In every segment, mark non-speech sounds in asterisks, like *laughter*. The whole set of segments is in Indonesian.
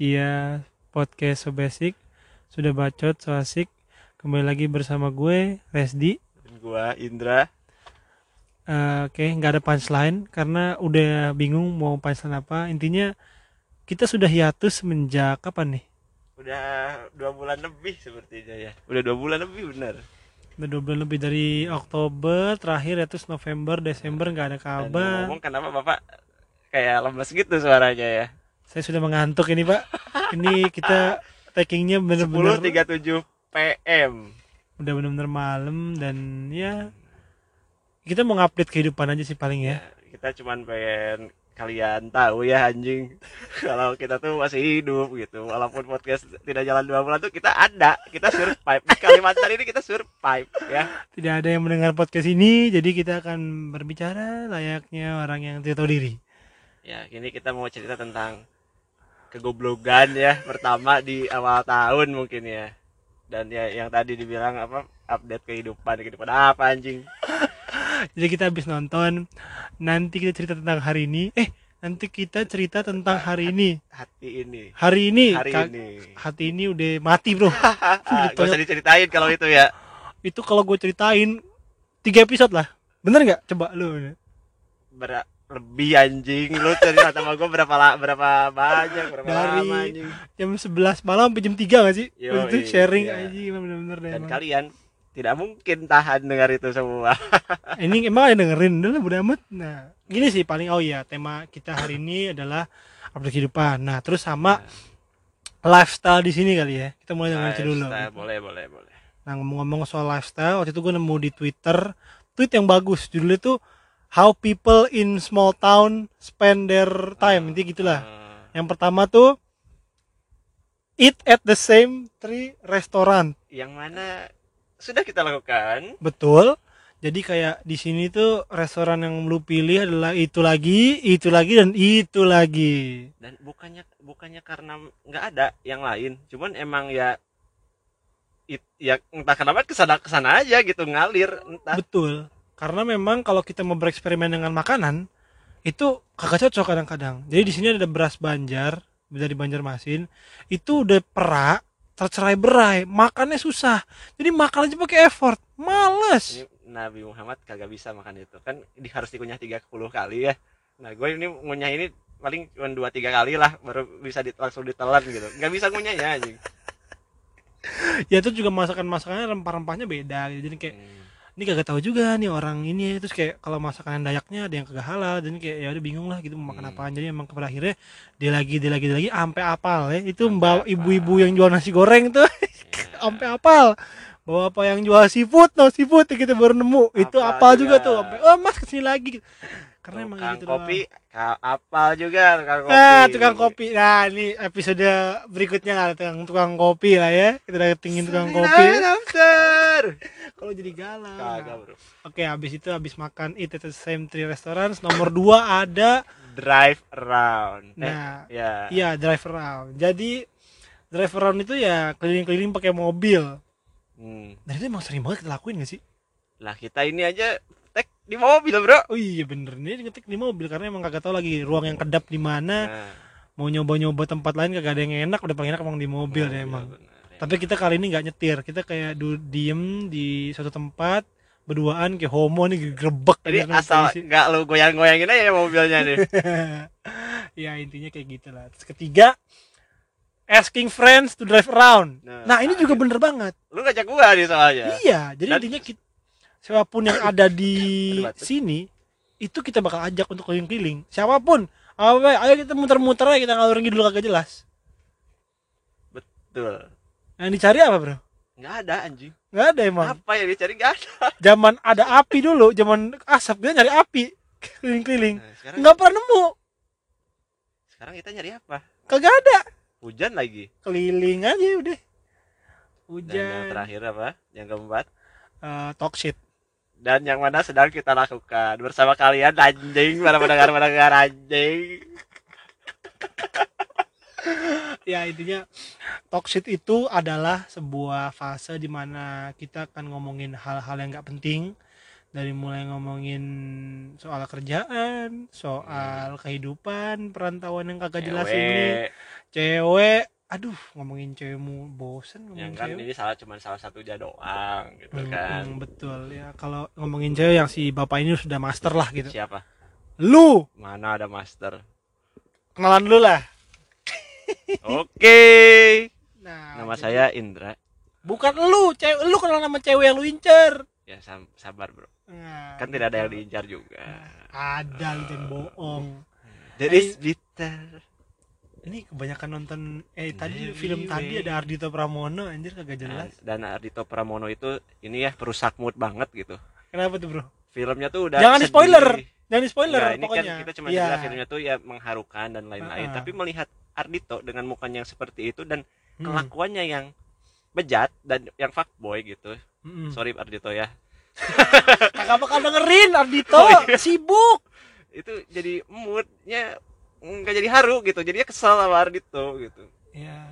setia podcast So Basic Sudah bacot, so asik Kembali lagi bersama gue, Resdi Dan gua Indra. Eh, Oke, nggak ada punchline Karena udah bingung mau punchline apa Intinya kita sudah hiatus semenjak kapan nih? Udah dua bulan lebih sepertinya ya. Udah dua bulan lebih bener. Udah dua bulan lebih dari Oktober Terakhir ya terus November, Desember nggak ada Dan kabar ngomong kenapa bapak kayak lemes gitu suaranya ya. Saya sudah mengantuk ini pak. Ini kita takingnya bener-bener 10.37 PM. udah bener-bener malam dan ya kita mau ngupdate kehidupan aja sih paling ya. Ya, kita cuman pengen kalian tahu ya anjing. *laughs* Kalau kita tuh masih hidup gitu walaupun podcast tidak jalan dua bulan tuh kita ada kita survive. Di Kalimantan ini kita survive ya. Tidak ada yang mendengar podcast ini jadi kita akan berbicara layaknya orang yang tidak tahu diri. Ya kini kita mau cerita tentang kegoblogan ya pertama di awal tahun mungkin ya. Dan ya yang tadi dibilang apa update kehidupan kehidupan apa anjing? Jadi kita habis nonton nanti kita cerita tentang hari ini. Eh nanti kita cerita tentang hari ini. Hati ini. Hari ini. Hari ini. hati ini udah mati bro. *laughs* Gak usah diceritain kalau itu ya. Itu kalau gue ceritain tiga episode lah. Bener nggak? Coba lu. Ber- lebih anjing. Lu cerita sama gue berapa la- berapa banyak berapa Dari- lama anjing? jam 11 malam sampai jam 3 gak sih? Yo, itu iya, sharing iya. aja bener-bener dan emang. kalian tidak mungkin tahan dengar itu semua. *laughs* Ini emang ada dengerin? Dulu lah amat. Nah gini sih paling oh iya tema kita hari ini adalah update kehidupan. Nah terus sama lifestyle di sini kali ya. Kita mulai dari itu dulu. Boleh boleh boleh. Nah ngomong-ngomong soal lifestyle waktu itu gue nemu di twitter tweet yang bagus. Judulnya tuh how people in small town spend their time. Intinya gitulah. Eh, yang pertama tuh eat at the same three restaurant. Yang mana sudah kita lakukan. Betul. Jadi kayak di sini tuh restoran yang lu pilih adalah itu lagi, itu lagi dan itu lagi. dan bukannya bukannya karena nggak ada yang lain. Cuman emang ya it, ya entah kenapa ke sana ke sana aja gitu ngalir entah. Betul. Karena memang kalau kita mau bereksperimen dengan makanan itu kagak cocok kadang-kadang. Jadi di sini ada beras Banjar dari Banjarmasin. Itu udah perak tercerai berai. Makannya susah. Jadi makan aja pakai effort. Males. Ini Nabi Muhammad kagak bisa makan itu. Kan di, harus dikunyah 30 kali ya. Nah gue ini ngunyah ini paling cuma dua tiga kali lah baru bisa di, langsung ditelan gitu. Nggak bisa ngunyahnya anjing. Ya itu juga masakan masakannya rempah-rempahnya beda. Gitu. jadi kayak Hmm. Ini kagak tahu juga nih orang ini terus kayak kalau masakan dayaknya ada yang kagak halal. Dan kayak ya udah bingung lah gitu mau makan Hmm. apaan. Jadi emang pada akhirnya dia lagi dia lagi dia lagi sampai apal ya. Itu mbak ibu-ibu yang jual nasi goreng tuh. Ya. *laughs* sampai apal. Bawa apa yang jual seafood no seafood. Kita baru nemu. Itu Apal apal juga, juga. tuh. Sampai oh mas ke sini lagi karena emang tukang gitu kopi doang. apal juga tukang kopi Nah, tukang kopi. Nah, ini episode berikutnya lah tukang tukang kopi lah ya. Kita datengin tukang kopi. *laughs* Kalau jadi galau. kagak bro Oke, habis itu habis makan eat at the same three restaurants. Nomor dua ada drive around Eh, nah, ya iya drive around. Jadi drive around itu ya keliling-keliling pakai mobil. Hmm. Dan itu emang sering banget kita lakuin gak sih? lah kita ini aja di mobil bro Oh iya bener nih ngetik di mobil karena emang kagak tahu lagi ruang yang kedap di mana. nah, Mau nyoba-nyoba tempat lain kagak ada yang enak, udah paling enak emang di mobil deh emang. bener, ya. Tapi kita kali ini nggak nyetir, kita kayak du- diem di suatu tempat berduaan kayak homo nih grebek jadi asal nggak lu goyang-goyangin aja mobilnya nih *laughs* ya intinya kayak gitu lah. Terus ketiga asking friends to drive around. Nah, Nah, ini juga bener banget. lu ngajak gua nih soalnya Iya, jadi Dan- intinya kita siapa pun yang ada di sini itu kita bakal ajak untuk keliling-keliling. Siapa pun, apa ayo kita muter-muter aja kita ngalur ngidul kagak jelas. betul Yang dicari apa, Bro? nggak ada anjing Nggak ada emang. apa yang dicari nggak ada Zaman ada api dulu, zaman asap kita nyari api keliling-keliling. nah, Nggak pernah nemu. sekarang kita nyari apa Kagak ada. hujan lagi Keliling aja udah. dan yang Hujan. terakhir apa yang keempat Eh, talk shit. Dan yang mana sedang kita lakukan bersama kalian anjing para pendengar pendengar anjing. Ya intinya shit itu adalah sebuah fase di mana kita akan ngomongin hal-hal yang nggak penting. Dari mulai ngomongin soal kerjaan soal kehidupan perantauan yang kagak jelas ini. Cewek. Aduh ngomongin cewekmu bosen ngomongin yang kan cewek. ini salah cuma salah satunya doang gitu Hmm, kan. hmm, betul ya. Kalau ngomongin cewek yang si bapak ini sudah master lah gitu. Siapa? Lu! Mana ada master? Kenalan dulu lah. *laughs* Oke. Nah nama jadi- saya Indra. Bukan lu cewek lu kenal nama cewek yang lu incer. Ya sabar bro. Nah, kan tidak ada yang gitu. diincar juga. Ada lu jangan bohong. Jadi Eh. Ini kebanyakan nonton eh tadi film tadi ada Ardito Pramono anjir kagak Nah, jelas. Dan Ardito Pramono itu ini ya perusak mood banget gitu. Kenapa tuh bro? Filmnya tuh udah Jangan di sedih. spoiler, jangan di spoiler Enggak, ini pokoknya. kan kita cuma Iya. cerita filmnya tuh ya mengharukan dan lain-lain. Ah. tapi melihat Ardito dengan mukanya yang seperti itu dan Hmm, kelakuannya yang bejat dan yang fuckboy gitu. Hmm. sorry Ardito ya. *laughs* Kagak bakal dengerin Ardito Oh, iya. sibuk. Itu jadi moodnya nggak jadi haru gitu jadinya kesel sama Ardito gitu. Ya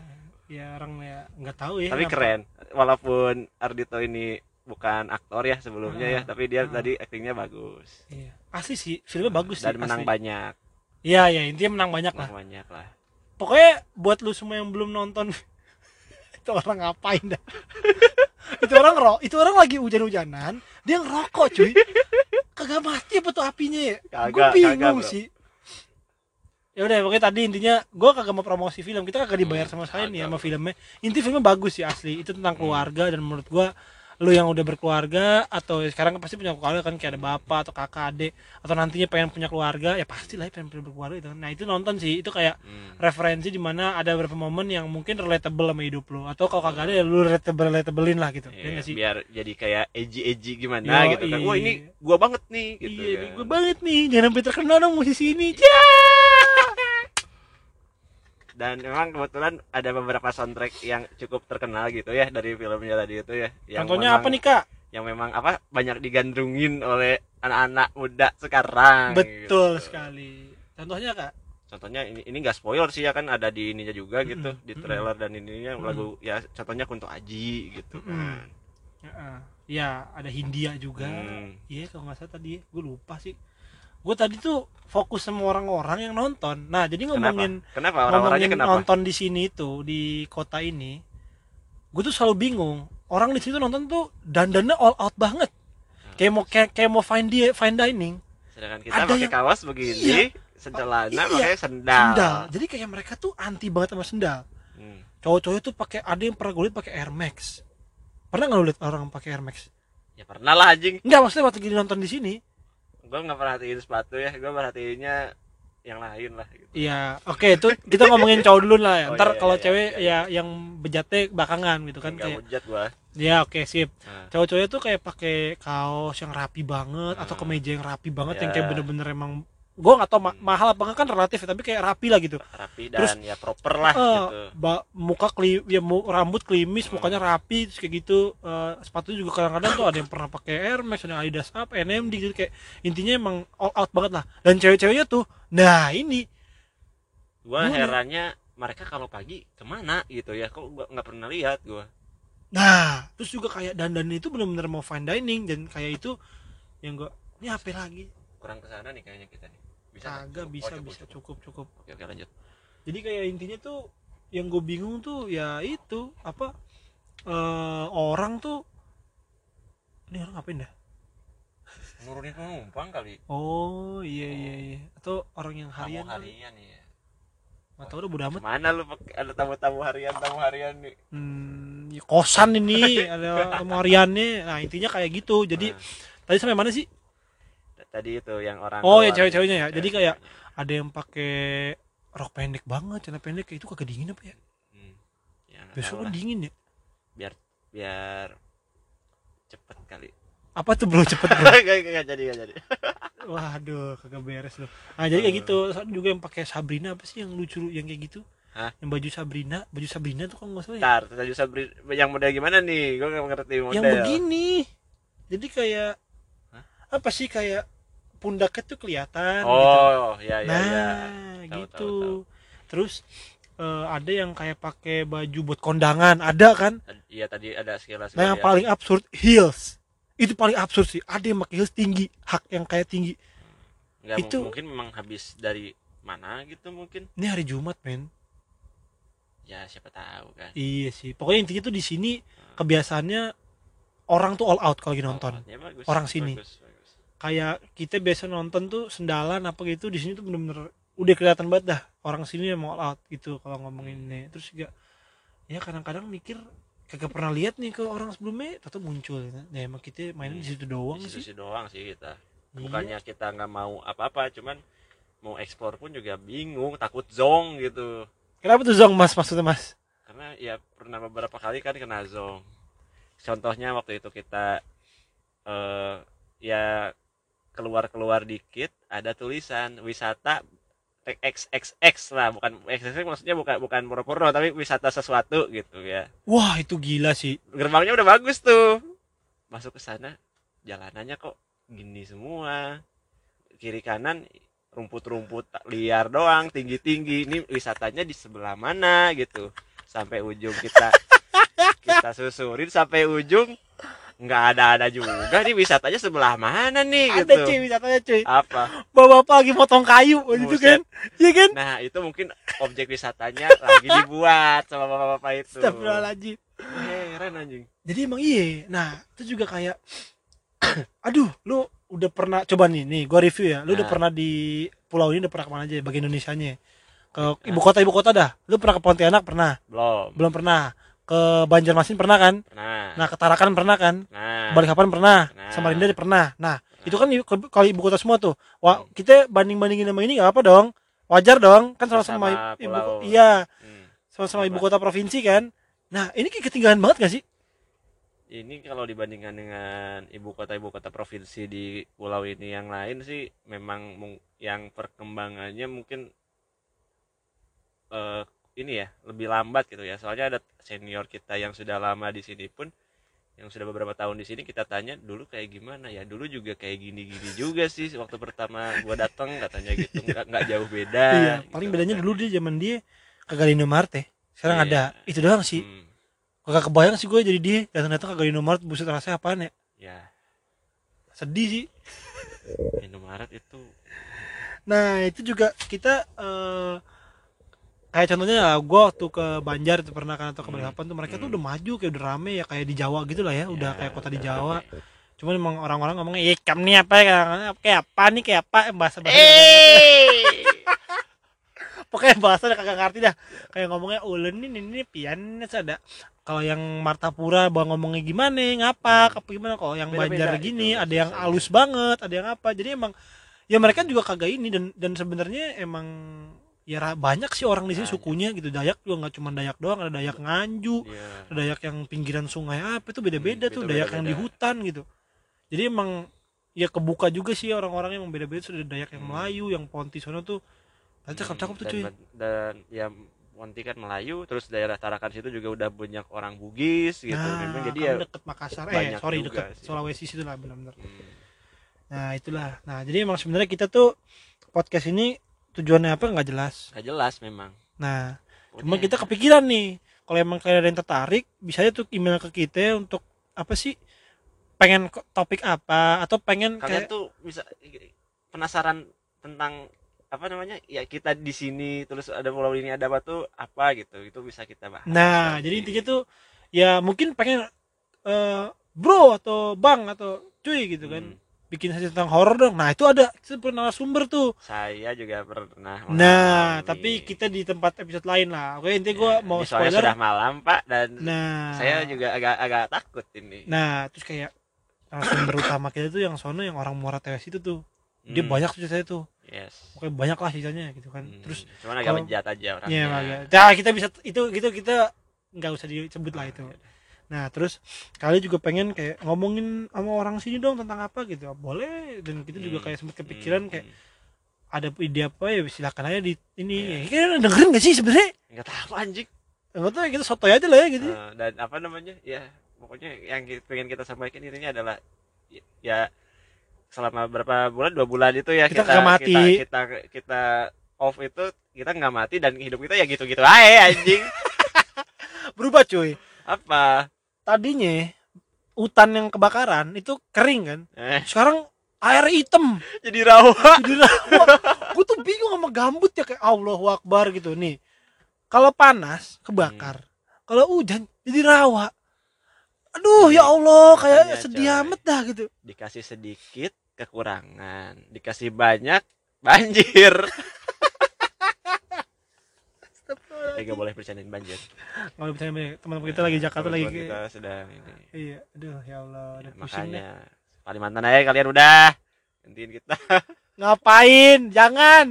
ya orang ya nggak tahu ya tapi apa- keren walaupun Ardito ini bukan aktor ya sebelumnya ya Ah, tapi dia ah. tadi aktingnya bagus. Iya. asli sih filmnya bagus dan sih menang asli. banyak. Iya ya intinya menang banyak lah. Menang banyak lah. Pokoknya buat lu semua yang belum nonton *laughs* itu orang ngapain dah? *laughs* Itu orang ro itu orang lagi hujan-hujanan dia ngerokok cuy. *laughs* Kagak mati apa tuh apinya ya? Gue bingung kagak, sih ya udah pokoknya tadi intinya gue kagak mau promosi film. Kita kagak dibayar Hmm, sama sekali nih kagak, sama filmnya. Inti filmnya bagus sih asli. Itu tentang Hmm. keluarga dan menurut gue lu yang udah berkeluarga atau sekarang kan pasti punya keluarga kan kayak ada bapak atau kakak adik atau nantinya pengen punya keluarga ya pasti lah ya pengen punya berkeluarga itu nah itu nonton sih. Itu kayak Hmm. referensi di mana ada beberapa momen yang mungkin relatable sama hidup lu. Atau kalau kagak ada ya lu relatable relatablein lah gitu. Iya, ya nggak sih? biar jadi kayak edgy edgy gimana Yo, gitu kan. Iya. wah ini gua banget nih gitu iya kan. gue banget nih. Jangan sampai terkenal dong musisi ini. Ya dan memang kebetulan ada beberapa soundtrack yang cukup terkenal gitu ya dari filmnya tadi itu ya yang contohnya memang- apa nih kak yang memang apa banyak digandrungin oleh anak-anak muda sekarang betul gitu. sekali contohnya kak contohnya ini ini nggak spoiler sih ya kan ada di ininya juga gitu di mm-mm. trailer dan ininya Mm-mm. lagu ya contohnya Kunto Aji gitu Mm-mm. kan ya, ya ada Hindia juga Hmm. iya kalau nggak salah tadi gue lupa sih gue tadi tuh fokus sama orang-orang yang nonton. Nah jadi kenapa? ngomongin kenapa? Orang-orangnya ngomongin kenapa? nonton di sini itu di kota ini gue tuh selalu bingung. Orang di situ nonton tuh dandannya all out banget. Kayak mau kayak, kayak mau fine dia fine dining. Sedangkan kita ada pakai yang- kawas begini Iya. secelana Iya. pakai sendal, sendal. Jadi kayak mereka tuh anti banget sama sendal. Hmm. cowok-cowok tuh pakai ada yang pernah gue liat pakai Air Max. Pernah nggak lu liat orang pakai Air Max? Ya pernah lah anjing. Enggak maksudnya waktu gini nonton di sini gue nggak perhatiin sepatu ya gue perhatiinnya yang lain lah gitu. Iya, oke itu kita ngomongin cowok dulu lah ya. Oh, Ntar iya, kalau iya, cewek iya, ya yang bejatnya belakangan gitu kan kayak. hujat gue Ya oke sip. nah, Cowok-cowoknya tuh kayak pakai kaos yang rapi banget atau Hmm. kemeja yang rapi banget yang Ya. kayak bener-bener emang gua nggak tau ma- Hmm. mahal apa enggak kan relatif ya, tapi kayak rapi lah gitu. rapi dan Terus, ya proper lah Eh, gitu muka kli ya mu- rambut klimis, Hmm. mukanya rapi terus kayak gitu. Eh, sepatu juga kadang-kadang tuh ada yang pernah pakai Air Max, ada Adidas apa, NMD gitu kayak intinya emang all out banget lah. Dan cewek-ceweknya tuh nah ini gue Gimana? herannya mereka kalau pagi ke mana gitu ya kok gue nggak pernah lihat gue Nah, terus juga kayak dandan itu benar-benar mau fine dining dan kayak itu yang gua ini apa lagi? kurang ke sana nih kayaknya kita nih bisa? Kagak Cukup? bisa Oh, bisa cukup cukup. oke oke lanjut Jadi kayak intinya tuh yang gue bingung tuh ya itu apa eh, orang tuh ini orang ngapain dah? nurunin penumpang kali Oh iya iya iya atau orang yang harian tamu kali. harian ya Nggak tahu udah bodo amat. mana lu ada tamu-tamu harian tamu harian nih Hmm, ya kosan ini *laughs* ada tamu hariannya. Nah intinya kayak gitu. Jadi Nah, tadi sampai mana sih? Tadi itu yang orang Oh, ya cewek-ceweknya ya. Jadi kayak ada yang pakai rok pendek banget, celana pendek kayak itu kagak dingin apa ya? Hmm. ya Besok kan dingin ya. biar cepet kali Apa tuh bro cepet *laughs* bro? Nggak, nggak jadi nggak jadi *laughs* Waduh, kagak beres loh. Nah, jadi kayak gitu. Soalnya juga yang pakai Sabrina apa sih yang lucu yang kayak gitu? Hah? Yang baju Sabrina, baju Sabrina tuh kalau nggak salah ya. Ntar, tadi Sabri yang model gimana nih? Gue nggak ngerti model. Yang begini. Jadi kayak Hah? apa sih kayak pundaknya tuh kelihatan gitu. Oh, ya ya Nah, ya. Tahu, gitu. tahu, tahu. Terus eh, ada yang kayak pakai baju buat kondangan, ada kan? Iya tadi ada sekilas. Nah, yang lihat. paling absurd heels. itu paling absurd sih ada yang pakai heels tinggi hak yang kayak tinggi nggak Itu- mungkin memang habis dari mana gitu mungkin ini hari Jumat men ya siapa tahu kan iya sih pokoknya intinya tuh di sini kebiasaannya orang tuh all out kalau lagi nonton Oh, ya bagus, Orang sini. bagus, bagus. Kayak kita biasa nonton tuh sendalan apa gitu di sini tuh bener-bener udah kelihatan banget dah orang sini yang mau out gitu kalau ngomongin ini. Terus juga ya kadang-kadang mikir kagak pernah lihat nih ke orang sebelumnya tetap muncul. Ya emang kita mainnya di situ doang di sih. situ doang sih kita. Iya. bukannya kita nggak mau apa-apa cuman mau eksplor pun juga bingung takut zong gitu. Kenapa tuh zong mas maksudnya mas? Karena ya pernah beberapa kali kan kena zong. Contohnya waktu itu kita eh ya keluar-keluar dikit ada tulisan wisata XXX lah bukan XXX maksudnya bukan bukan pura-pura tapi wisata sesuatu gitu ya. Wah itu gila sih. Gerbangnya udah bagus tuh. Masuk ke sana jalanannya kok gini semua. Kiri kanan rumput-rumput liar doang tinggi-tinggi. Ini wisatanya di sebelah mana gitu. Sampai ujung kita *laughs* kita susurin sampai ujung nggak ada ada juga nih wisatanya sebelah mana nih ada gitu. cuy wisatanya cuy. Apa? Bapak-bapak lagi? Potong kayu gitu Buset. kan? Iya kan? Nah itu mungkin objek wisatanya lagi dibuat sama bapak-bapak itu. Astagfirullahaladzim. Heran anjing. Jadi emang iya. Nah itu juga kayak *clears throat* aduh lu udah pernah coba nih nih gua review ya. Lu udah Nah. pernah di pulau ini udah pernah ke mana aja bagian Indonesia nya ke ibu kota ibu kota dah. Lu pernah ke Pontianak? Pernah. Belum. Belum pernah ke Banjarmasin pernah kan? Nah nah ke Tarakan pernah kan? Nah. Balikpapan pernah. Nah. Samarinda pernah. Nah itu kan kalau ibu kota semua tuh wah kita banding bandingin sama ini nggak apa dong? Wajar dong. Kan sama-sama Sama ibu pulau. iya. Hmm. sama-sama ibu Apa? kota provinsi kan? Nah ini kayak ketinggalan banget gak sih? Ini kalau dibandingkan dengan ibu kota ibu kota provinsi di pulau ini yang lain sih memang yang perkembangannya mungkin eh ini ya lebih lambat gitu ya. Soalnya ada senior kita yang sudah lama di sini pun yang sudah beberapa tahun di sini kita tanya dulu kayak gimana? Ya dulu juga kayak gini-gini juga sih waktu pertama gua datang katanya gitu. Nggak nggak jauh beda iya gitu. paling bedanya dulu dia zaman dia kagak di Indomaret ya. Sekarang Iya. ada. Itu doang sih. Hmm, kagak kebayang sih gue jadi dia. Datang-datang kagak di Indomaret buset rasanya apaan ya? Ya sedih sih. Indomaret itu nah itu juga kita eh kayak contohnya gue waktu ke Banjar itu pernah kan atau ke Hmm. Balikpapan tuh mereka tuh Hmm. udah maju kayak udah rame ya kayak di Jawa gitu lah ya udah ya, kayak kota di udah Jawa. *laughs* Cuman emang orang-orang ngomongnya eh kamu nih apa ya? Kayak apa nih kayak apa? Bahasa bahasa Eh, *laughs* pokoknya bahasa udah kagak ngerti dah. Kayak ngomongnya ulen ini ini pian ada. Kalau yang Martapura bang ngomongnya gimana ngapa apa gimana? Kalau yang Banjar gini ada yang halus banget ada yang apa. Jadi emang ya mereka juga kagak ini dan dan sebenarnya emang ya banyak sih orang di sini sukunya gitu Dayak juga nggak cuma Dayak doang ada Dayak Nganju Iya. ada Dayak yang pinggiran sungai apa itu beda-beda Hmm, tuh beda- Dayak yang di hutan gitu jadi emang ya kebuka juga sih orang-orang yang beda-beda sudah Dayak yang Hmm. Melayu yang Ponti sono tuh cakep-cakep tuh dan, cuy dan ya Ponti kan Melayu terus daerah Tarakan situ juga udah banyak orang Bugis gitu Nah, memang jadi kan ya deket Makassar, eh sorry deket sih. Sulawesi situ lah benar-benar. hmm, Nah itulah. Nah jadi emang sebenarnya kita tuh podcast ini tujuannya apa nggak jelas. nggak jelas memang Nah Pokoknya cuma kita kepikiran nih, kalau emang kalian ada yang tertarik, bisa aja tuh email ke kita untuk apa sih? Pengen topik apa atau pengen kayak kalian tuh bisa penasaran tentang apa namanya ya kita di sini terus ada pulau ini ada apa tuh apa gitu itu bisa kita bahas Nah jadi intinya tuh ya mungkin pengen eh, bro atau bang atau cuy gitu kan Hmm, bikin saja tentang horor dong. Nah itu ada kita pernah sumber tuh. saya juga pernah Nah, tapi kita di tempat episode lain lah. Oke, intinya gue Ya, mau spoiler. sudah malam pak dan Nah, saya juga agak agak takut ini Nah, terus kayak sumber utama kita tuh yang sono yang orang Muara Tewas itu tuh. Dia Hmm, banyak ceritanya tuh. yes Pokoknya banyak lah ceritanya gitu kan. Hmm, Terus cuman agak kalau- menjat aja orangnya ya agak. Nah, kita bisa itu gitu kita nggak usah disebut lah itu. Nah, terus kali juga pengen kayak ngomongin sama orang sini dong tentang apa gitu. Boleh dan kita juga Hmm, kayak sempat kepikiran hmm, kayak hmm. ada ide apa ya silakan aja di ini. Ya, kalian dengerin gak sih sebenarnya? nggak tahu anjing Enggak tahu ya kita sotoy aja lah ya gitu. Eh, dan apa namanya ya pokoknya yang pengen kita sampaikan intinya adalah ya selama berapa bulan dua bulan itu ya Kita kita nggak mati. kita, kita kita off itu kita nggak mati dan hidup kita ya gitu-gitu aja anjing *laughs* Berubah cuy. apa Tadinya hutan yang kebakaran itu kering kan? Eh. Sekarang air hitam. Jadi rawa. Jadi rawa. Gue tuh bingung sama gambut ya kayak Allahu Akbar gitu. Nih kalau panas kebakar. Kalau hujan jadi rawa. Aduh ya Allah kayak sedih amat dah gitu. Dikasih sedikit kekurangan. Dikasih banyak banjir eh gak boleh bercandain banjir. Kalau misalnya teman kita lagi Jakarta lagi. kita sedang ini. Iya aduh ya Allah Ya, udah pusing dah. makanya. Kalimantan aja kalian udah. Gantiin kita. *laughs* Ngapain? Jangan.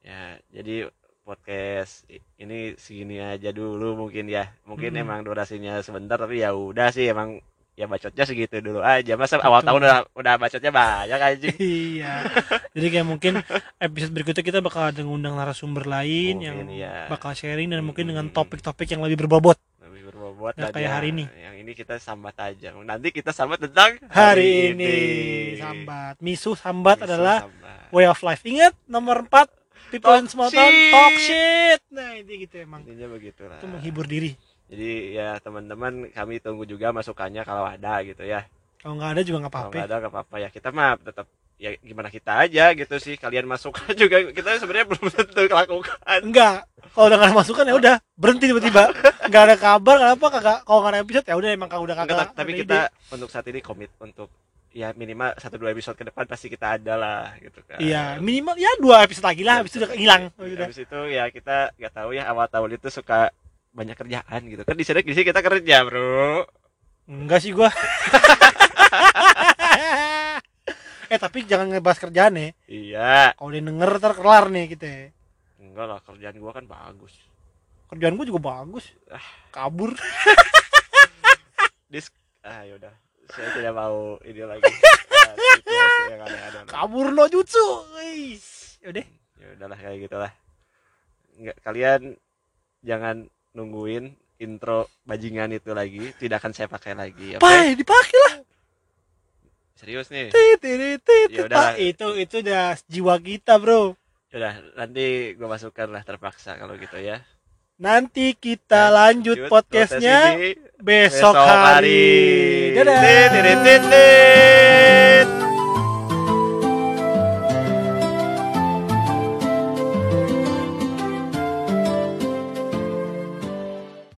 Ya jadi podcast ini segini aja dulu mungkin ya. Mungkin Hmm. emang durasinya sebentar tapi ya udah sih emang ya bacotnya segitu dulu aja. Masa awal Betul. tahun udah udah bacotnya banyak aja iya. Jadi kayak mungkin episode berikutnya kita bakal ada ngundang narasumber lain yang Mungkin, iya. bakal sharing dan mungkin dengan Hmm. topik-topik yang lebih berbobot. Lebih berbobot dan kayak ya, hari ini. yang ini kita sambat aja. Nanti kita sambat tentang hari ini. sambat. Misu sambat Misu adalah sambat. way of life. Ingat nomor 4 people Talk in small talk shit. Nah ini gitu emang. Intinya begitulah. Itu menghibur diri jadi ya teman-teman kami tunggu juga masukannya kalau ada gitu ya. Kalau nggak ada juga nggak kalau apa-apa. nggak ada nggak apa-apa. Ya kita mah tetap ya gimana kita aja gitu sih. Kalian masukkan juga kita sebenarnya belum tentu lakukan. Enggak kalau udah nggak ada masukan ya udah berhenti tiba-tiba. Nggak ada kabar nggak apa kagak kalau nggak ada episode ya udah emang kagak udah kagak tapi kita ide. untuk saat ini komit untuk ya minimal satu dua episode ke depan pasti kita ada lah gitu kan. Iya minimal ya dua episode lagi lah habis itu udah hilang. udah habis itu ya kita nggak tahu ya awal tahun itu suka banyak kerjaan gitu. Kan di sini di sini kita kerja bro. Enggak sih gua. *laughs* Eh tapi jangan ngebahas kerjaan ya. Iya. Kalau dia denger ntar kelar nih kita. Enggak lah kerjaan gua kan bagus. Kerjaan gua juga bagus. Kabur. *laughs* Dis ah yaudah. Saya tidak mau ini lagi. *laughs* Ah, situasi yang aneh-aneh. kabur no jutsu. Wis. yaudah. Ya udahlah kayak gitulah. Nggak kalian jangan nungguin intro bajingan itu lagi tidak akan saya pakai lagi oke? Pai, dipakai lah. Serius nih? Tit, tit, tit. Ya udah. Ah, itu itu udah jiwa kita bro. Udah nanti gua masukkan lah terpaksa kalau gitu ya. Nanti kita Ya, lanjut podcastnya podcast ini besok hari. dadah